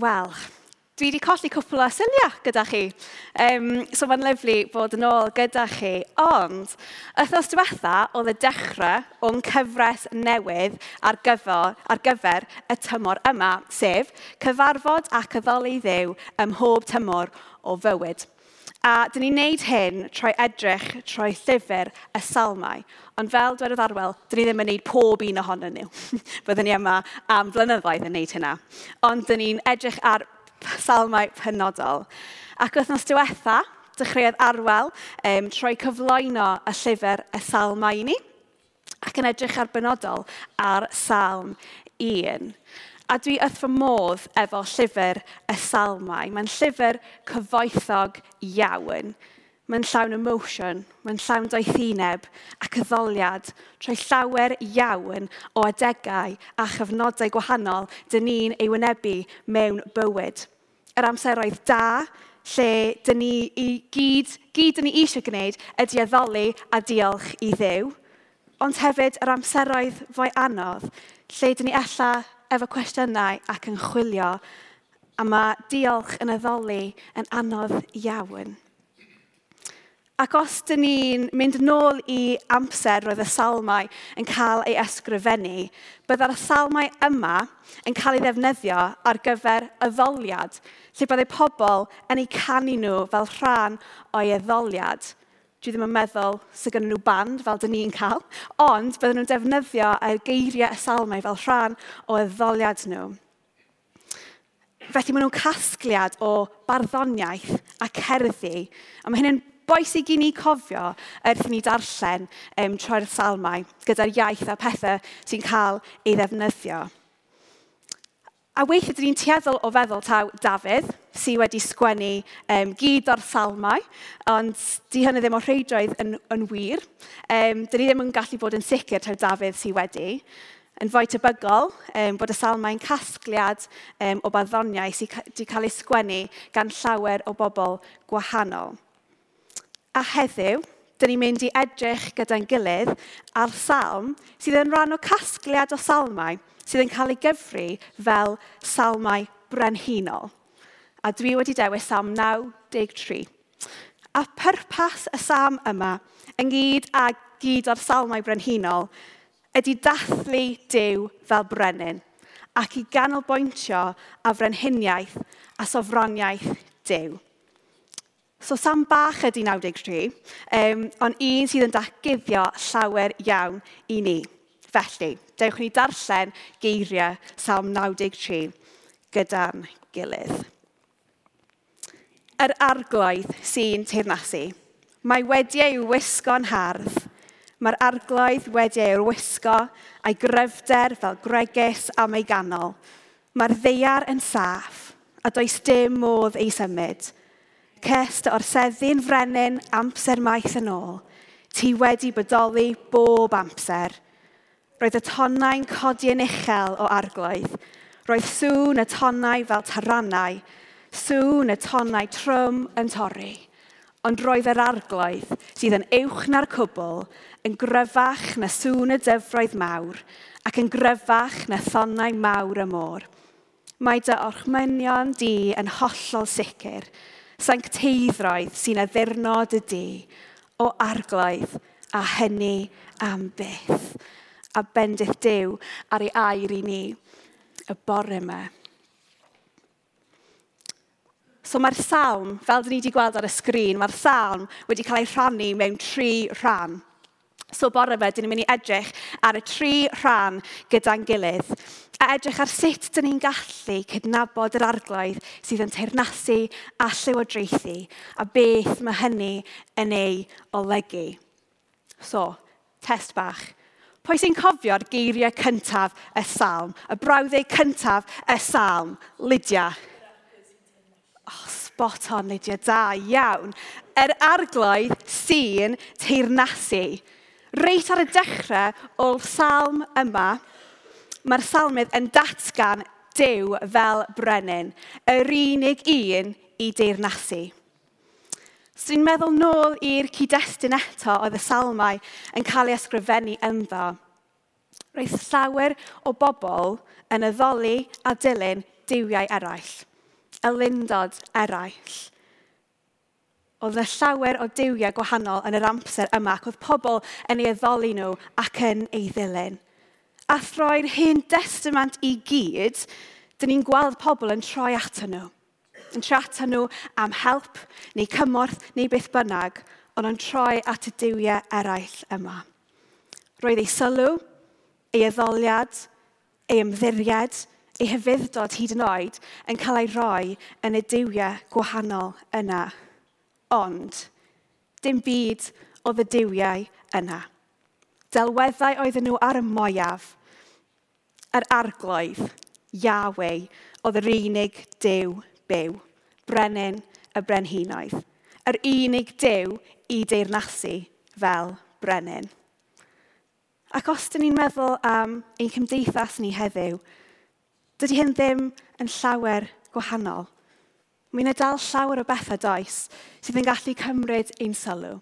Wel, dwi wedi colli cwpl o syniau gyda chi. Um, so mae'n lyflu bod yn ôl gyda chi. Ond, wythnos diwetha oedd y dechrau o'n cyfres newydd ar gyfer, ar gyfer y tymor yma, sef cyfarfod ac addoli ddew ym mhob tymor o fywyd. A dyn ni'n neud hyn trwy edrych trwy llyfr y salmau. Ond fel dwedodd Arwel, dyn ni ddim yn neud pob un ohonyn nhw. Byddwn ni yma am flynyddoedd yn neud hynna. Ond dyn ni'n edrych ar salmau penodol. Ac wythnos diwetha, dechreuodd Arwel um, trwy cyflwyno y llyfr y salmau i ni ac yn edrych ar benodol ar salm 1 a dwi wrth fy modd efo llyfr y Salmau. Mae'n llyfr cyfoethog iawn. Mae'n llawn emotion, mae'n llawn doethineb ac addoliad trwy llawer iawn o adegau a chyfnodau gwahanol dyn ni'n ei wynebu mewn bywyd. Yr amseroedd da, lle dyn ni i gyd, gyd dyn ni eisiau gwneud ydy addoli a diolch i ddew, ond hefyd yr amseroedd fwy anodd, lle dyn ni ella efo cwestiynau ac yn chwilio, a mae diolch yn addoli yn anodd iawn. Ac os dyn ni'n mynd nôl i amser roedd y salmau yn cael ei ysgrifennu, byddai'r salmau yma yn cael ei ddefnyddio ar gyfer addoliad, lle byddai pobl yn eu canu nhw fel rhan o'i addoliad – dwi ddim yn meddwl sydd gennyn nhw band fel dyn ni'n cael, ond bydden nhw'n defnyddio y geiriau y salmau fel rhan o eddoliad nhw. Felly maen nhw'n casgliad o barddoniaeth a cerddi, a mae hyn yn boesig i ni cofio wrth i ni darllen um, troi'r salmau gyda'r iaith a pethau sy'n cael ei ddefnyddio. A weithiau, dyn ni'n tueddol o feddwl taw Dafydd, sydd wedi sgwennu um, gyd o'r salmau, ond di hynny ddim o rheidroedd yn, yn wir. Um, Dyn ni ddim yn gallu bod yn sicr taw Dafydd sydd wedi. Yn fwy tebygol, um, bod y salmau'n casgliad um, o baddoniau sydd wedi cael ei sgwennu gan llawer o bobl gwahanol. A heddiw, dyn ni'n mynd i edrych gyda'n gilydd ar salm sydd yn rhan o casgliad o salmau sydd yn cael ei gyfru fel salmau brenhinol a dwi wedi dewis Sam 93. A pyrpas y Sam yma, ynghyd a gyd o'r salmau brenhinol, ydy dathlu Dyw fel brenin ac i ganolbwyntio a frenhiniaeth a sofroniaeth Dyw. So Sam bach ydy 93, um, ond un sydd yn daguddio llawer iawn i ni. Felly, dewch ni darllen geiriau Sam 93 gyda'n gilydd yr arglwydd sy'n teirnasu. Mae wedi ei wisgo'n hardd. Mae'r arglwydd wedi ei wisgo a'i gryfder fel gregus am ei ganol. Mae'r ddeiar yn saff a does dim modd ei symud. Cest o'r seddi'n frenin amser maith yn ôl. Ti wedi bodoli bob amser. Roedd y tonnau'n codi yn uchel o arglwydd. Roedd sŵn y tonnau fel tarannau sŵn y tonnau trwm yn torri, ond roedd yr arglwydd sydd yn uwch na'r cwbl yn gryfach na sŵn y dyfroedd mawr ac yn gryfach na thonnau mawr y môr. Mae dy orchmynion di yn hollol sicr, sancteiddroedd sy'n addurnod y di o arglwydd a hynny am byth. A bendith Dyw ar ei air i ni y bore yma. So mae'r salm, fel dyn ni wedi gweld ar y sgrin, mae'r salm wedi cael ei rhannu mewn tri rhan. So bore fe, dyn ni'n mynd i edrych ar y tri rhan gyda'n gilydd a edrych ar sut dyn ni'n gallu cydnabod yr arglwydd sydd yn teirnasu a llywodraethu a beth mae hynny yn ei olygu. So, test bach. Pwy sy'n cofio'r geiriau cyntaf y salm, y brawddau cyntaf y salm? Lydia. Lydia. Oh, spot on, Lydia, da, iawn. Yr er arglwydd sy'n teirnasu. Reit ar y dechrau o'r salm yma, mae'r salmydd yn datgan Dyw fel brenin, yr unig un i deirnasu. So ni'n meddwl nôl i'r cyd-destun eto oedd y salmau yn cael ei ysgrifennu ynddo. Roedd llawer o bobl yn addoli a dilyn diwiau eraill elundod eraill. Oedd y llawer o diwiau gwahanol yn yr amser yma ac oedd pobl yn ei addoli nhw ac yn ei ddilyn. A throi'r hyn testament i gyd, dyn ni'n gweld pobl yn troi ato nhw. Yn troi ato nhw am help, neu cymorth, neu beth bynnag, ond yn troi at y diwiau eraill yma. Roedd ei sylw, ei addoliad, ei ymddiried, ei hyfuddod hyd yn oed yn cael ei roi yn y diwiau gwahanol yna. Ond, dim byd oedd y diwiau yna. Delweddau oedden nhw ar y moiaf, yr arglwydd, Yahweh, oedd yr unig dew byw, brenin y brenhinoedd. Yr unig dew i deirnasu fel brenin. Ac os dyn ni'n meddwl am ein cymdeithas ni heddiw, Dydy hyn ddim yn llawer gwahanol. Mae'n yna dal llawer o bethau does sydd yn gallu cymryd ein sylw,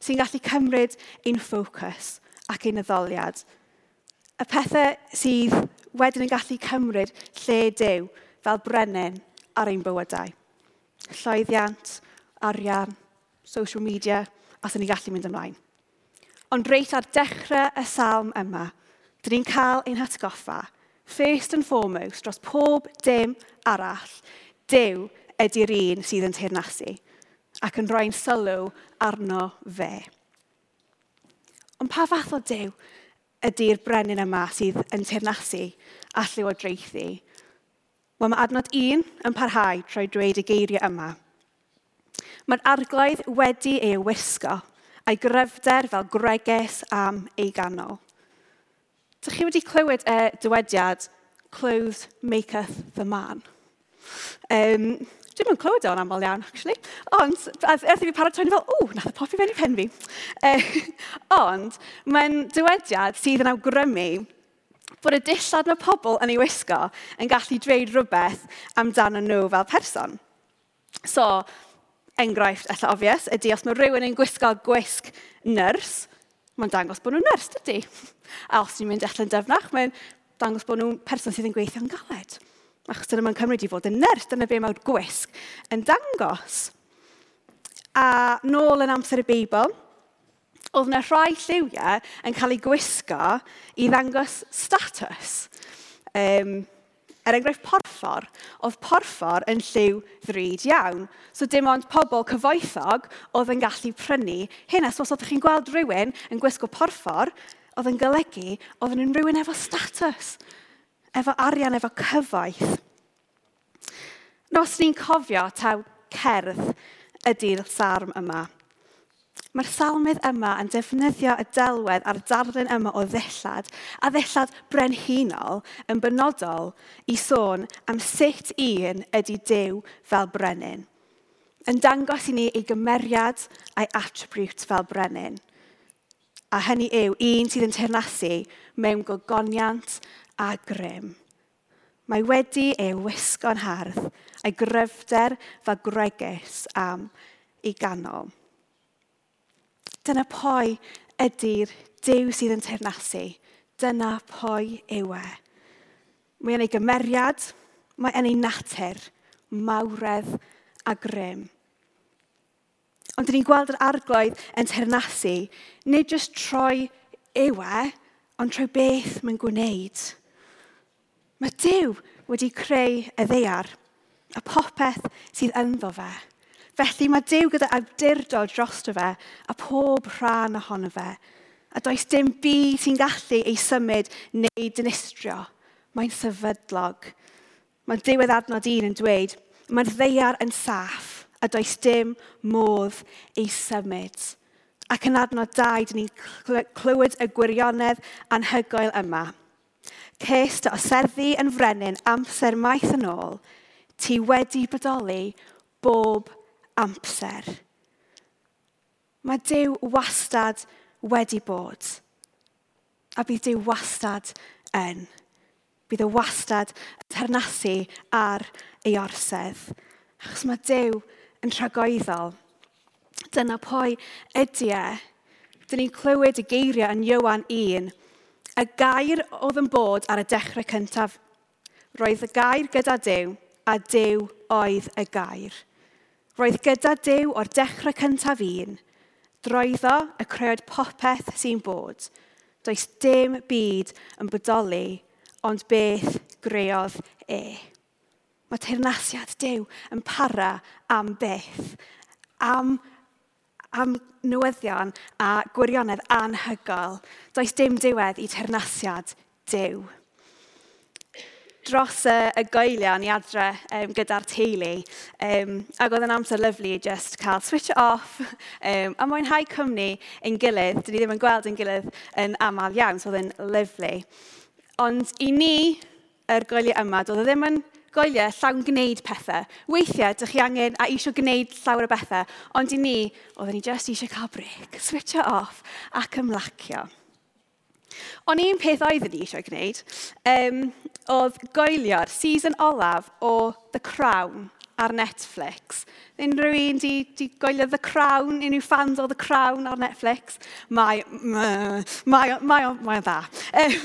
sy'n gallu cymryd ein ffocws ac ein addoliad. Y pethau sydd wedyn yn gallu cymryd lle dew fel brenin ar ein bywydau. Llwyddiant, arian, social media, a sy'n ni gallu mynd ymlaen. Ond reit ar dechrau y salm yma, dyn ni'n cael ein hatgoffa first and foremost, dros pob dim arall, Dyw ydy'r un sydd yn teirnasu ac yn rhoi'n sylw arno fe. Ond pa fath o Dyw ydy'r brenin yma sydd yn teirnasu a llywodraethu? Wel, mae adnod un yn parhau trwy dweud y geiriau yma. Mae'r arglaidd wedi ei wisgo a'i gryfder fel greges am ei ganol. Dych chi wedi clywed y uh, dywediad, clothes maketh the man. Um, Dwi'n mynd clywed o'n aml iawn, actually. Ond, erth i fi paratoi'n fel, o, nath y popi fe'n i pen fi. Uh, ond, mae'n dywediad sydd yn awgrymu bod y dillad mae pobl yn ei wisgo yn gallu dweud rhywbeth amdano nhw fel person. So, enghraifft, efallai obvious, ydy os mae rhywun yn gwisgo gwisg nyrs, mae'n dangos bod nhw'n nyrs, dydy. A os ni'n mynd allan dyfnach, mae'n dangos bod nhw'n person sydd yn gweithio yn galed. Achos dyna mae'n cymryd i fod yn nyrs, dyna be mae'r gwisg yn dangos. A nôl yn amser y Beibl, oedd yna rhai lliwiau yn cael eu gwisgo i ddangos status. Um, Er enghraifft porffor, oedd porffor yn lliw ddrud iawn. So dim ond pobl cyfoethog oedd yn gallu prynu hynna. So os oeddech chi'n gweld rhywun yn gwisgo porffor, oedd yn golygu oedd yn rhywun efo status, efo arian, efo cyfoeth. Nos ni'n cofio taw cerdd ydy'r sarm yma. Mae'r salmydd yma yn defnyddio y delwedd a'r darlun yma o ddillad a ddillad brenhinol yn benodol i sôn am sut un ydy Dyw fel brenin. Yn dangos i ni ei gymeriad a'i attribute fel brenin. A hynny yw un sydd yn teirnasu mewn gogoniant a grym. Mae wedi ei wisgo'n hardd a'i gryfder fel gregus am ei ganol. Dyna pwy ydy'r Dyw sydd yn teirnasu. Dyna pwy yw e. Mae yn ei gymeriad, mae yn ei natur, mawredd a grym. Ond dyn ni'n gweld yr arglwydd yn teirnasu, nid jyst troi yw e, ond troi beth mae'n gwneud. Mae Dyw wedi creu y ddeiar, a popeth sydd ynddo fe. Felly mae Dyw gyda awdurdod drosto fe a pob rhan ohono fe. A does dim byd sy'n gallu ei symud neu dynistrio. Mae'n sefydlog. Mae diwedd adnod un yn dweud, mae'r ddeiar yn saff a does dim modd ei symud. Ac yn adnod dau, dyn ni'n clywed y gwirionedd anhygoel yma. Cest o serddi yn frenin amser maith yn ôl, ti wedi bodoli bob amser. Mae Dyw wastad wedi bod. A bydd Dyw wastad yn. Bydd y wastad yn ternasu ar ei orsedd. Achos mae Dyw yn rhagoeddol. Dyna pwy ydy e. Dyn ni'n clywed y geiriau yn Iowan 1. Y gair oedd yn bod ar y dechrau cyntaf. Roedd y gair gyda Dyw, a Dyw oedd y gair. Roedd gyda Dyw o'r dechrau cyntaf un, droeddo y creod popeth sy'n bod. Does dim byd yn bodoli, ond beth greodd e. Mae teirnasiad Dyw yn para am beth, am, am newyddion a gwirionedd anhygol. Does dim diwedd i teirnasiad Dyw dros y, y goelion i adre um, gyda'r teulu. Um, ac oedd yn amser lyflu just cael switch off um, a mwynhau cwmni ein gilydd. Dyn ni ddim yn gweld ein gilydd yn aml iawn, so oedd yn lyflu. Ond i ni, yr goeliau yma, doedd o ddim yn goeliau llawn gwneud pethau. Weithiau, dych chi angen a eisiau gwneud llawer o bethau, ond i ni, oedden ni just eisiau cael breg, switch off ac ymlacio. Ond un peth oeddwn ni eisiau gwneud um, oedd goelio'r season olaf o The Crown ar Netflix. Unrhyw un di, di goelio The Crown, unrhyw fans o The Crown ar Netflix, mae, mae, mae, mae, mae dda. Um,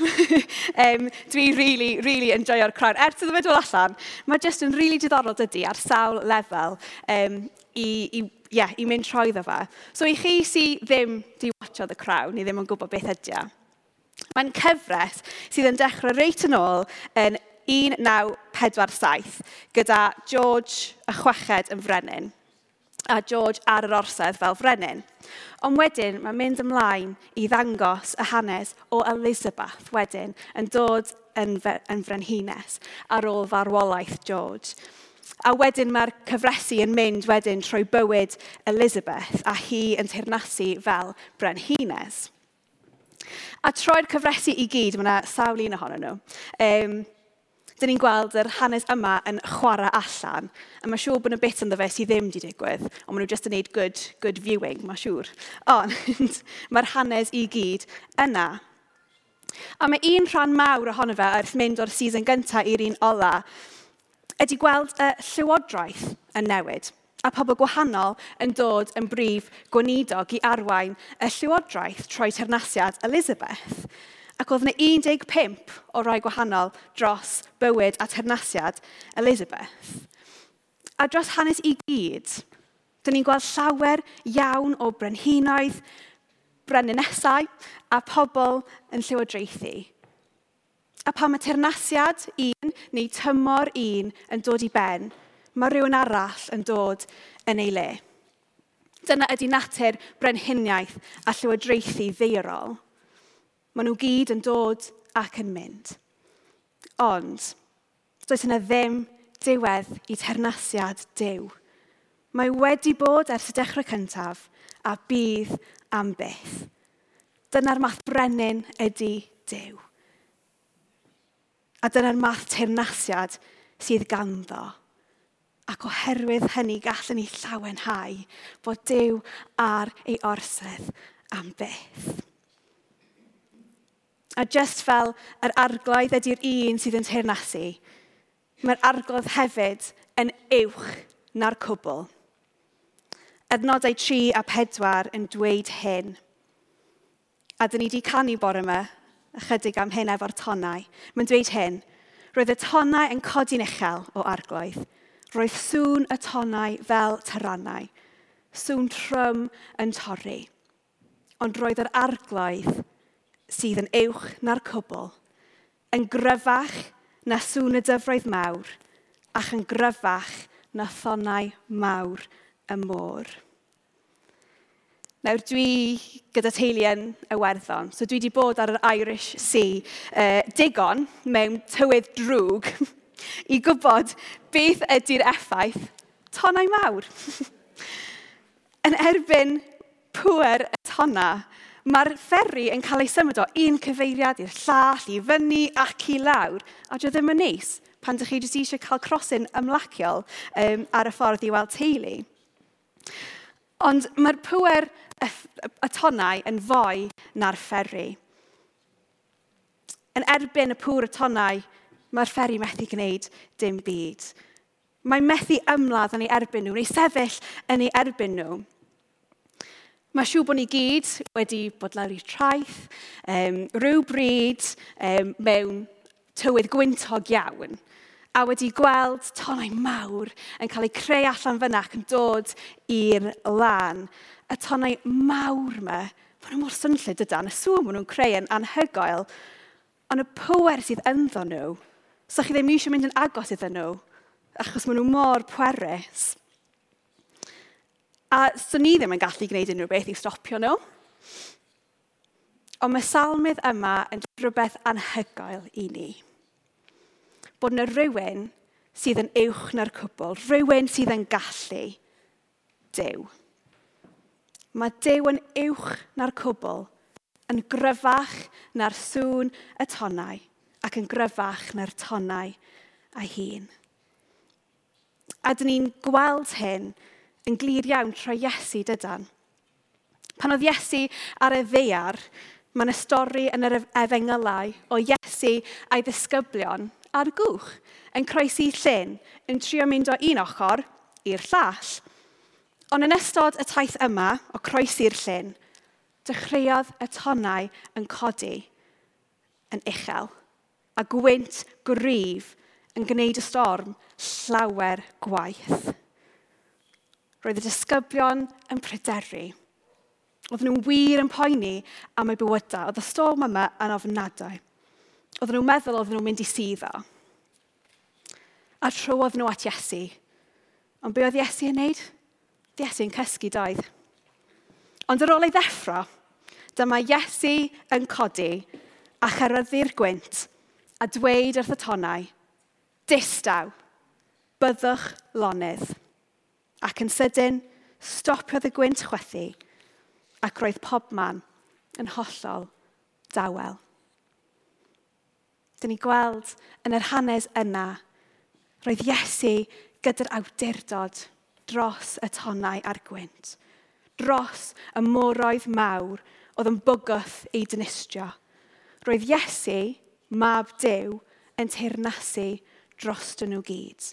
um, dwi really, really enjoyo'r Crown. Ers iddo fe dod allan, mae just yn really diddorol dydy ar sawl lefel um, i, i, yeah, i mynd trwy ddo fe. So i chi sy ddim di watcho The Crown, i ddim yn gwybod beth ydy Mae'n cyfres sydd yn dechrau reit yn ôl yn 1947 gyda George y chweched yn frenin a George ar yr orsedd fel frenin. Ond wedyn mae'n mynd ymlaen i ddangos y hanes o Elizabeth wedyn yn dod yn, yn frenhines ar ôl farwolaeth George. A wedyn mae'r cyfresu yn mynd wedyn trwy bywyd Elizabeth a hi yn teirnasu fel brenhines. A troi'r cyfresu i gyd, mae yna sawl un ohonyn nhw. Um, dyn ni'n gweld yr hanes yma yn chwarae allan, a mae siŵr bod yna bit ynddo fe sydd ddim wedi digwydd, ond maen nhw jyst yn gwneud good, good viewing, mae siŵr. Ond mae'r hanes i gyd yna. A mae un rhan mawr ohono fe wrth mynd o'r season gyntaf i'r un ola, ydy gweld y llywodraeth yn newid a pobl gwahanol yn dod yn brif gweinidog i arwain y llywodraeth troi ternasiad Elizabeth. Ac oedd yna 15 o rai gwahanol dros bywyd a ternasiad Elizabeth. A dros hanes i gyd, dyn ni'n gweld llawer iawn o brenhinoedd, brenenesau a pobl yn llywodraethu. A pan mae ternasiad un neu tymor un yn dod i ben, mae rhywun arall yn dod yn ei le. Dyna ydy natur brenhiniaeth a llywodraethu ddeirol. Maen nhw gyd yn dod ac yn mynd. Ond, does yna ddim diwedd i ternasiad dew. Mae wedi bod ers y dechrau cyntaf a bydd am byth. Dyna'r math brenin ydy dew. A dyna'r math teirnasiad sydd ganddo ac oherwydd hynny gallwn ni llawenhau bod Dyw ar ei orsedd am beth. A just fel yr arglwydd ydy'r un sydd yn teirnasu, mae'r arglwydd hefyd yn uwch na'r cwbl. Adnodau 3 a 4 yn dweud hyn. A dyn ni wedi canu bore yma, ychydig am hyn efo'r tonau. Mae'n dweud hyn, roedd y tonnau yn codi'n uchel o arglwydd, Roedd sŵn y tonau fel tyrannau, sŵn trwm yn torri, ond roedd yr arglwydd sydd yn uwch na'r cwbl, yn gryfach na sŵn y dyfroedd mawr, ac yn gryfach na thonau mawr y môr. Nawr dwi gyda teulu yn Iwerddon, so dwi wedi bod ar yr Irish Sea uh, digon mewn tywydd drwg i gwybod beth ydy'r effaith tonau mawr. yn erbyn pwer y tonna, mae'r ferri yn cael ei symud o un cyfeiriad i'r llall, i fyny ac i lawr. A dwi ddim yn neis pan ydych chi jyst eisiau cael crosyn ymlaciol um, ar y ffordd i weld teulu. Ond mae'r pwer y, y tonnau yn fwy na'r ferri. Yn erbyn y pŵr y tonau, mae'r fferi methu gwneud dim byd. Mae methu ymladd yn ei erbyn nhw, neu sefyll yn ei erbyn nhw. Mae siw bod ni gyd wedi bod lawr i'r traeth, um, rhyw bryd um, mewn tywydd gwyntog iawn, a wedi gweld tonau mawr yn cael eu creu allan fyna ac yn dod i'r lan. Y tonau mawr yma, maen nhw mor synllid ydan, y sŵn maen nhw'n creu yn anhygoel, ond y pwer sydd ynddo nhw So chi ddim eisiau mynd yn agos iddyn nhw, achos maen nhw mor pwerus. A so ni ddim yn gallu gwneud unrhyw beth i stopio nhw. Ond mae salmydd yma yn rhywbeth anhygoel i ni. Bod yna rhywun sydd yn uwch na'r cwbl, rhywun sydd yn gallu Dyw. Mae Dyw yn uwch na'r cwbl, yn gryfach na'r sŵn y tonnau ac yn gryfach na'r tonnau a hun. A dyn ni'n gweld hyn yn glir iawn trwy Iesu dydan. Pan oedd Iesu ar y ddear, mae yna stori yn yr efengylau o Iesu a'i ddisgyblion ar gwch yn croesi llyn yn trio mynd o un ochr i'r llall. Ond yn ystod y taith yma o croesi'r llyn, dechreuodd y tonnau yn codi yn uchel a gwynt gryf yn gwneud y storm llawer gwaith. Roedd y disgyblion yn pryderu. Oedden nhw'n wir yn poeni am eu bywydau. Oedd y storm yma yn ofnadau. Oedden nhw'n meddwl oedden nhw'n mynd i syddo. A trowodd nhw at Iesu. Ond be oedd Iesu yn neud? Iesu yn cysgu doedd. Ond ar ôl ei ddeffro, dyma Iesu yn codi a cheryddu'r gwynt a dweud wrth y tonau, distaw, byddwch lonydd. Ac yn sydyn, stopiodd y gwynt chwethu, ac roedd pobman yn hollol dawel. Dyn ni gweld yn yr hanes yna, roedd Iesu gyda'r awdurdod dros y tonau a'r gwynt, dros y moroedd mawr oedd yn bygwth ei dynistio. Roedd Iesu mab Dyw yn teirnasu dros nhw gyd.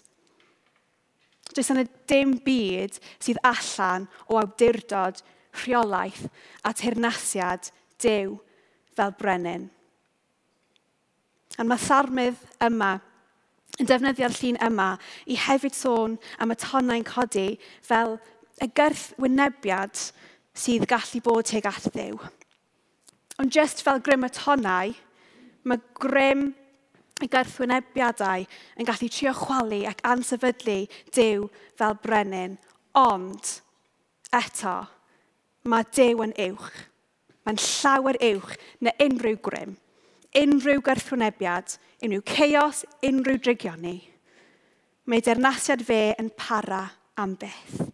Does yna dim byd sydd allan o awdurdod, rheolaeth a teirnasiad dew fel brenin. A mae sarmydd yma yn defnyddio'r llun yma i hefyd sôn am y tonnau'n codi fel y gyrth wynebiad sydd gallu bod teg at ddew. Ond just fel grym y tonnau, mae grym y gyrthwynebiadau yn gallu trio chwalu ac ansefydlu Dyw fel brenin. Ond, eto, mae Dyw yn uwch. Mae'n llawer uwch na unrhyw grym, unrhyw gyrthwynebiad, unrhyw ceos, unrhyw drigioni. Mae dernasiad fe yn para am beth.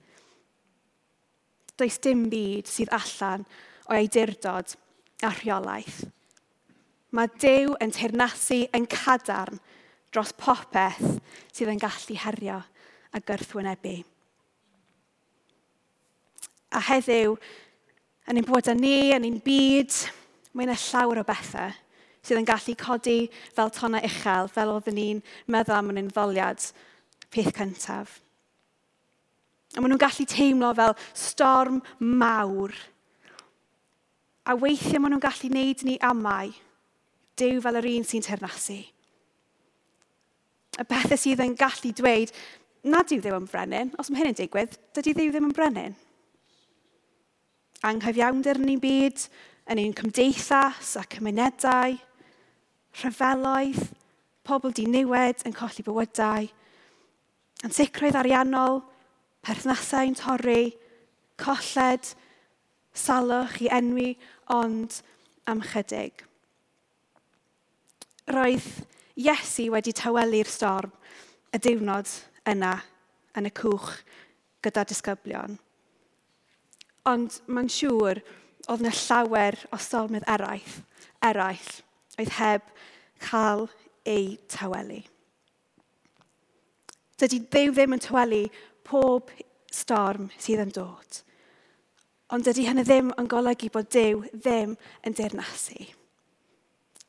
Does dim byd sydd allan o eidurdod a rheolaeth. Mae Dyw yn teirnasu yn cadarn dros popeth sydd yn gallu herio a gyrthwynebu. A heddiw, yn ein bwyda ni, yn ein byd, mae yna llawer o bethau sydd yn gallu codi fel tona uchel, fel oeddwn ni'n meddwl am yn ein ddoliad peth cyntaf. A maen nhw'n gallu teimlo fel storm mawr. A weithiau maen nhw'n gallu wneud ni amau dew fel yr un sy'n ternasu. Y bethau sydd yn gallu dweud, nad yw ddim yn brenin, os mae hyn yn digwydd, dydy ddiw ddim yn brenin. Anghyfiawnder yn ein byd, yn ein cymdeithas a cymunedau, rhyfeloedd, pobl di niwed yn colli bywydau, ansicrwydd ariannol, perthnasau'n torri, colled, salwch i enwi, ond am chydig roedd Iesu wedi tawelu'r storm y diwrnod yna yn y cwch gyda disgyblion. Ond mae'n siŵr oedd yna llawer o stormydd eraill, eraill oedd heb cael ei tawelu. Dydy Dyw ddim yn tawelu pob storm sydd yn dod. Ond dydy hynny ddim yn golygu bod Dyw ddim yn dirnasu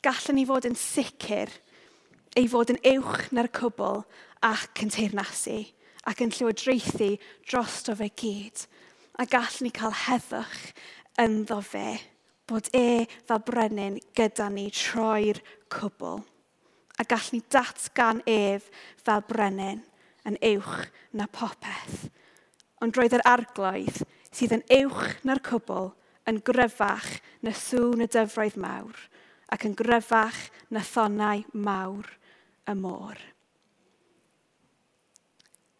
gallwn ni fod yn sicr ei fod yn uwch na'r cwbl ac yn teirnasu ac yn llywodraethu drosto fe gyd. A gallwn ni cael heddwch ynddo fe bod e fel brenin gyda ni troi'r cwbl. A gallwn ni datgan ef fel brenin yn uwch na popeth. Ond roedd yr arglwydd sydd yn uwch na'r cwbl yn gryfach na sŵn y dyfroedd mawr – ac yn gryfach na thonau mawr y môr.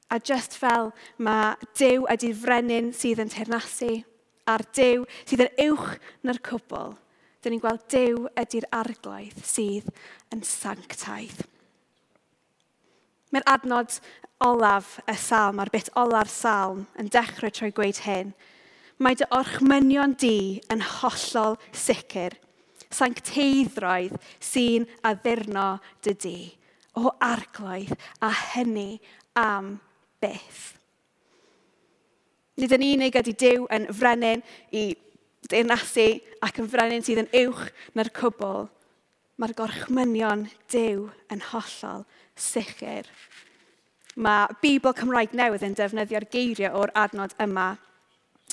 A just fel mae Dyw ydy'r frenin sydd yn teirnasu, a'r Dyw sydd yn uwch na'r cwbl, dyn ni'n gweld Dyw ydy'r arglwydd sydd yn sanctaidd. Mae'r adnod olaf y salm a'r bit olaf salm yn dechrau trwy gweud hyn. Mae dy orchmynion di yn hollol sicr sancteiddroedd sy'n addurno dy di o arglwydd a hynny am byth. Nid yn unig ydy Dyw yn frenin i deyrnasu ac yn frenin sydd yn uwch na'r cwbl, mae'r gorchmynion Dyw yn hollol sicr. Mae Bibl Cymraeg newydd yn defnyddio'r geiriau o'r adnod yma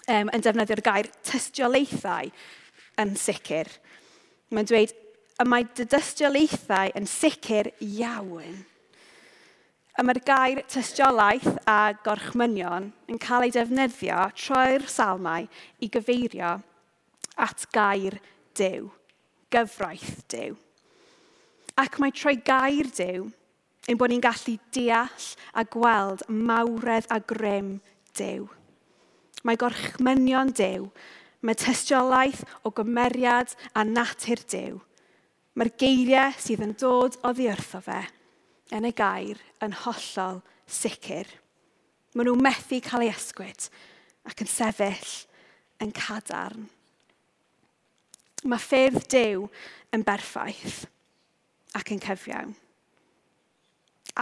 um, yn defnyddio'r gair tystiolaethau yn sicr. Mae'n dweud, y mae dy dystiolaethau yn sicr iawn. Y mae'r gair tystiolaeth a gorchmynion yn cael ei defnyddio troi'r salmau i gyfeirio at gair dew, gyfraith dew. Ac mae troi gair dew ein bod ni'n gallu deall a gweld mawredd a grym dew. Mae gorchmynion dew Mae tystiolaeth o gymeriad a natur dew. Mae'r geiriau sydd yn dod o ddiwrtho fe yn y gair yn hollol sicr. Maen nhw methu cael ei ysgwyd ac yn sefyll yn cadarn. Mae ffyrdd dew yn berffaith ac yn cyfiawn.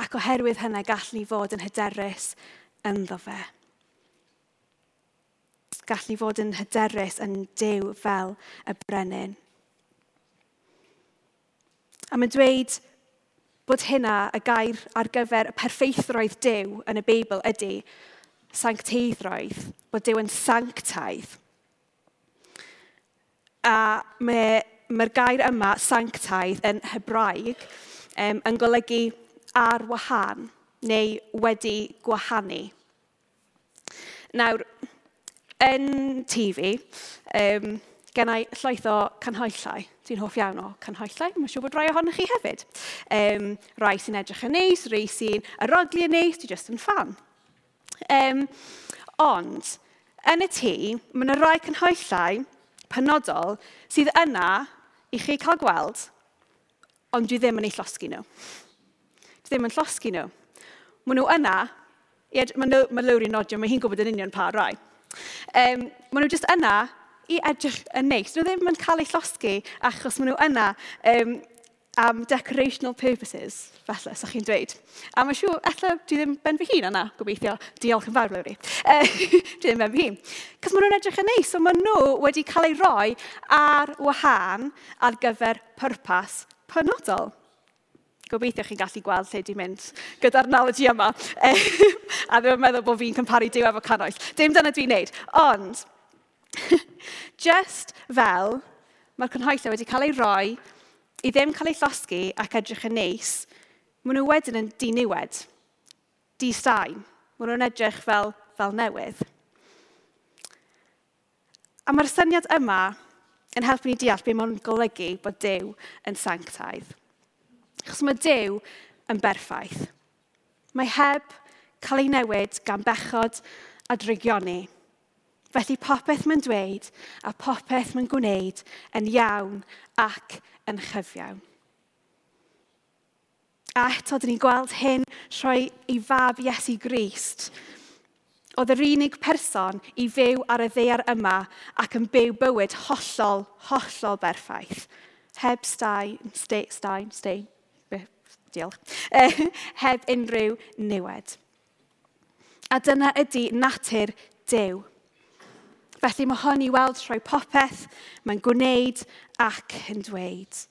Ac oherwydd hynny gall ni fod yn hyderus ynddo fe gallu fod yn hyderus yn dew fel y brenin. A mae'n dweud bod hynna y gair ar gyfer y perffeithroedd dew yn y Beibl ydy sancteiddroedd, bod dew yn sanctaidd. A mae'r mae gair yma, sanctaidd, yn Hebraeg, um, yn golygu ar wahân neu wedi gwahanu. Nawr, yn TV, um, gennau i llaeth o canhoellau. Dwi'n hoff iawn o canhoellau. Mae'n siŵr bod rai ohonych chi hefyd. Um, rai sy'n edrych yn neis, rai sy'n aroglu yn neis, dwi'n just yn fan. Um, ond, yn y tŷ, mae yna rai canhoellau penodol sydd yna i chi cael gweld, ond dwi ddim yn ei llosgu nhw. Dwi ddim yn llosgu nhw. Maen nhw yna, mae nhw, maen nhw, maen nhw, maen nhw, maen nhw, Um, maen nhw jyst yna i edrych yn neis. Nhw ddim yn cael eu llosgu achos maen nhw yna um, am decorational purposes, felly, sa'ch chi'n dweud. A mae'n siŵr, efallai, dwi ddim ben fy hun yna, gobeithio. Diolch yn fawr, Lowri. Uh, dwi ddim ben fy hun. Cos maen nhw'n edrych yn neis, so maen nhw wedi cael eu roi ar wahân ar gyfer pwrpas penodol. Gobeithio chi'n gallu gweld lle di mynd gyda'r analogy yma. a ddim yn meddwl bod fi'n cymparu diw efo canoes. Dim dyna dwi'n neud. Ond, just fel mae'r cynhoesau wedi cael ei roi i ddim cael ei llosgu ac edrych yn neis, maen nhw wedyn yn diniwed, di-sain. Maen nhw'n edrych fel, fel newydd. A mae'r syniad yma yn helpu ni deall beth mae'n golygu bod Dyw yn sanctaidd. Achos mae Dyw yn berffaith. Mae heb cael ei newid gan bechod a drigioni. Felly popeth mae'n dweud a popeth mae'n gwneud yn iawn ac yn chyfiawn. A eto, dyn ni'n gweld hyn rhoi i fab Iesu Grist. Oedd yr unig person i fyw ar y ddear yma ac yn byw bywyd hollol, hollol berffaith. Heb stai, stai, stai, stain, diolch, eh, heb unrhyw niwed. A dyna ydy natur dew. Felly mae hon i weld trwy popeth mae'n gwneud ac yn dweud.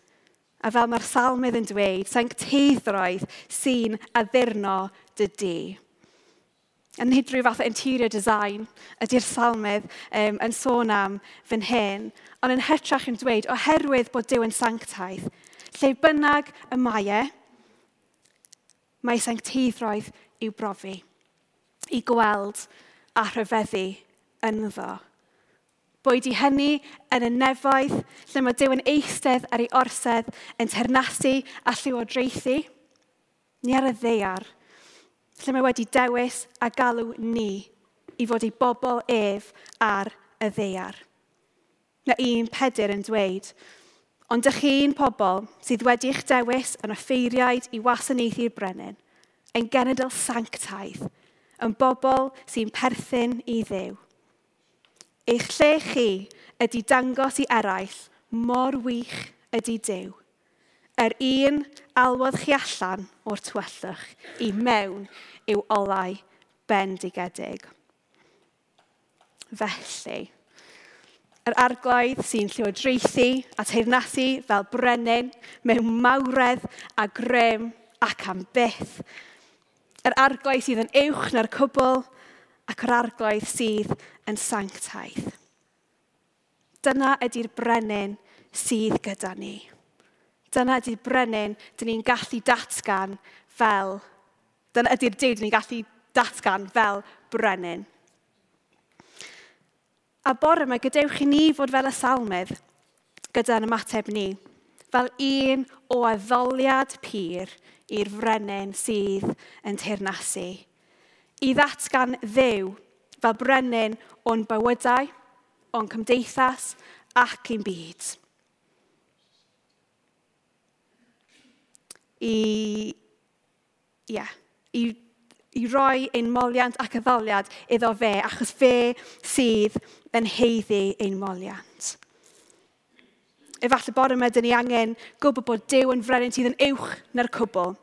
A fel mae'r salmydd yn dweud, sancteiddroedd sy'n addurno dy di. Yn nid rhyw fath o interior design ydy'r salmydd um, yn sôn am fan hyn, ond yn hytrach yn dweud oherwydd bod Dyw yn sanctaidd, lle bynnag y mae e, mae sancteiddroedd i'w brofi, i gweld a rhyfeddu ynddo. Boed i hynny yn y nefoedd, lle mae Dyw yn eistedd ar ei orsedd yn ternasu a llywodraethu, ni ar y ddeiar, lle mae wedi dewis a galw ni i fod ei bobl ef ar y ddeiar. Na un pedr yn dweud, Ond ych chi'n pobl sydd wedi eich dewis yn offeiriaid i wasanaethu'r brenin, yn genedl sanctaidd, yn bobl sy'n perthyn i ddew. Eich lle chi ydy dangos i eraill mor wych ydy dew. Yr un alwodd chi allan o'r twyllwch i mewn i'w olau bendigedig. Felly, yr arglwydd sy'n llywodraethu a teirnasu fel brenin mewn mawredd a grym ac am byth. Yr arglwydd sydd yn uwch na'r cwbl ac yr arglwydd sydd yn sanctaidd. Dyna ydy'r brenin sydd gyda ni. Dyna ydy'r brenin dyn ni'n gallu datgan fel... Dyna ydy'r dyn ni'n gallu datgan fel brenin. A bore yma gadewch i ni fod fel y salmydd gyda'n ymateb ni, fel un o addoliad pur i'r frenin sydd yn teirnasu. I ddatgan ddew fel brenin o'n bywydau, o'n cymdeithas ac i'n byd. I, yeah, i i roi ein moliant ac addoliad iddo fe, achos fe sydd yn heiddi ein moliant. Efallai bod yma, dyn ni angen gwybod bod Dyw yn frenin sydd yn uwch na'r cwbl.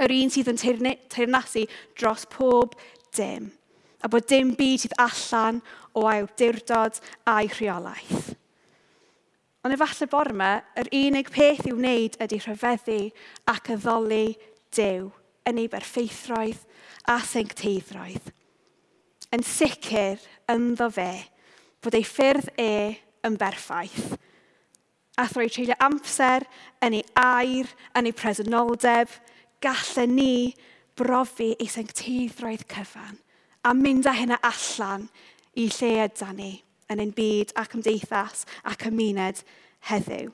Yr un sydd yn teirnasu dros pob dim. A bod dim byd sydd allan o awdurdod a'i rheolaeth. Ond efallai bod yma, yr unig peth i'w wneud ydy rhyfeddu ac addoli Dyw yn ei berffeithroedd a sancteiddroedd. Yn sicr ynddo fe fod ei ffyrdd e yn berffaith. A throi treulio amser yn ei air, yn ei presenoldeb, gallen ni brofi ei sancteiddroedd cyfan a mynd â hynna allan i lle ydan ni yn ein byd ac ymdeithas ac ymuned heddiw.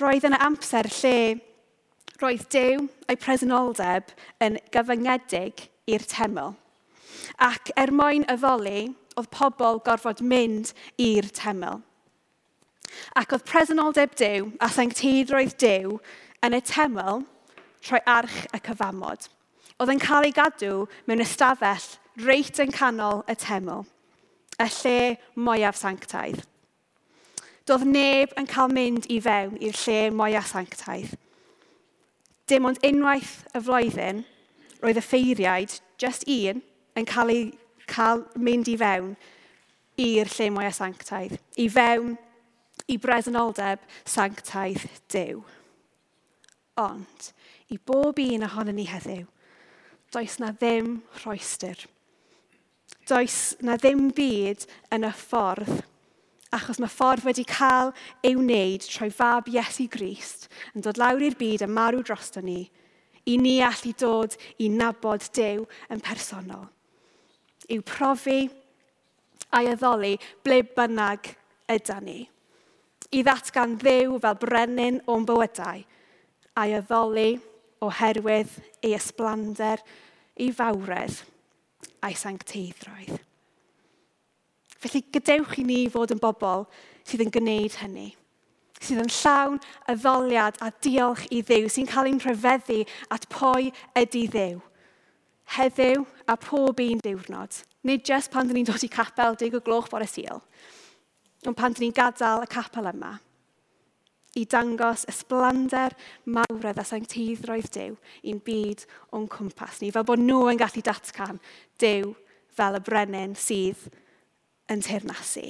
Roedd yna amser lle roedd Dyw a'i presenoldeb yn gyfyngedig i'r teml. Ac er mwyn y oedd pobl gorfod mynd i'r teml. Ac oedd presenoldeb Dyw a sanctidroedd Dyw yn y teml trwy arch y cyfamod. Oedd yn cael ei gadw mewn ystafell reit yn canol y teml, y lle mwyaf sanctaidd. Doedd neb yn cael mynd i fewn i'r lle mwyaf sanctaidd – dim ond unwaith y flwyddyn roedd y ffeiriaid, just un, yn cael, ei, cael mynd i fewn i'r lle mwy a sanctaidd, i fewn i bresenoldeb sanctaidd Dyw. Ond, i bob un ohono ni heddiw, does na ddim rhoestr. Does na ddim byd yn y ffordd achos mae ffordd wedi cael ei wneud trwy fab Iesu Grist yn dod lawr i'r byd a marw drosto ni, i ni allu dod i nabod Dyw yn personol. I'w profi a'i addoli ble bynnag yda ni. I ddatgan ddew fel brenin o'n bywydau a'i addoli oherwydd ei ysblander, ei fawredd a'i sancteiddroedd. Felly gadewch i ni fod yn bobl sydd yn gwneud hynny sydd yn llawn y ddoliad a diolch i Ddew, sy'n cael ein rhyfeddu at pwy ydy Ddew. Heddiw a pob un diwrnod, nid jyst pan dyn ni'n dod i capel dig o gloch bore syl, ond pan dyn ni'n gadael y capel yma i dangos ysblander mawr a ddasangtyddroedd Dyw i'n byd o'n cwmpas ni, fel bod nhw yn gallu datgan Dyw fel y brenin sydd yn teyrnasu.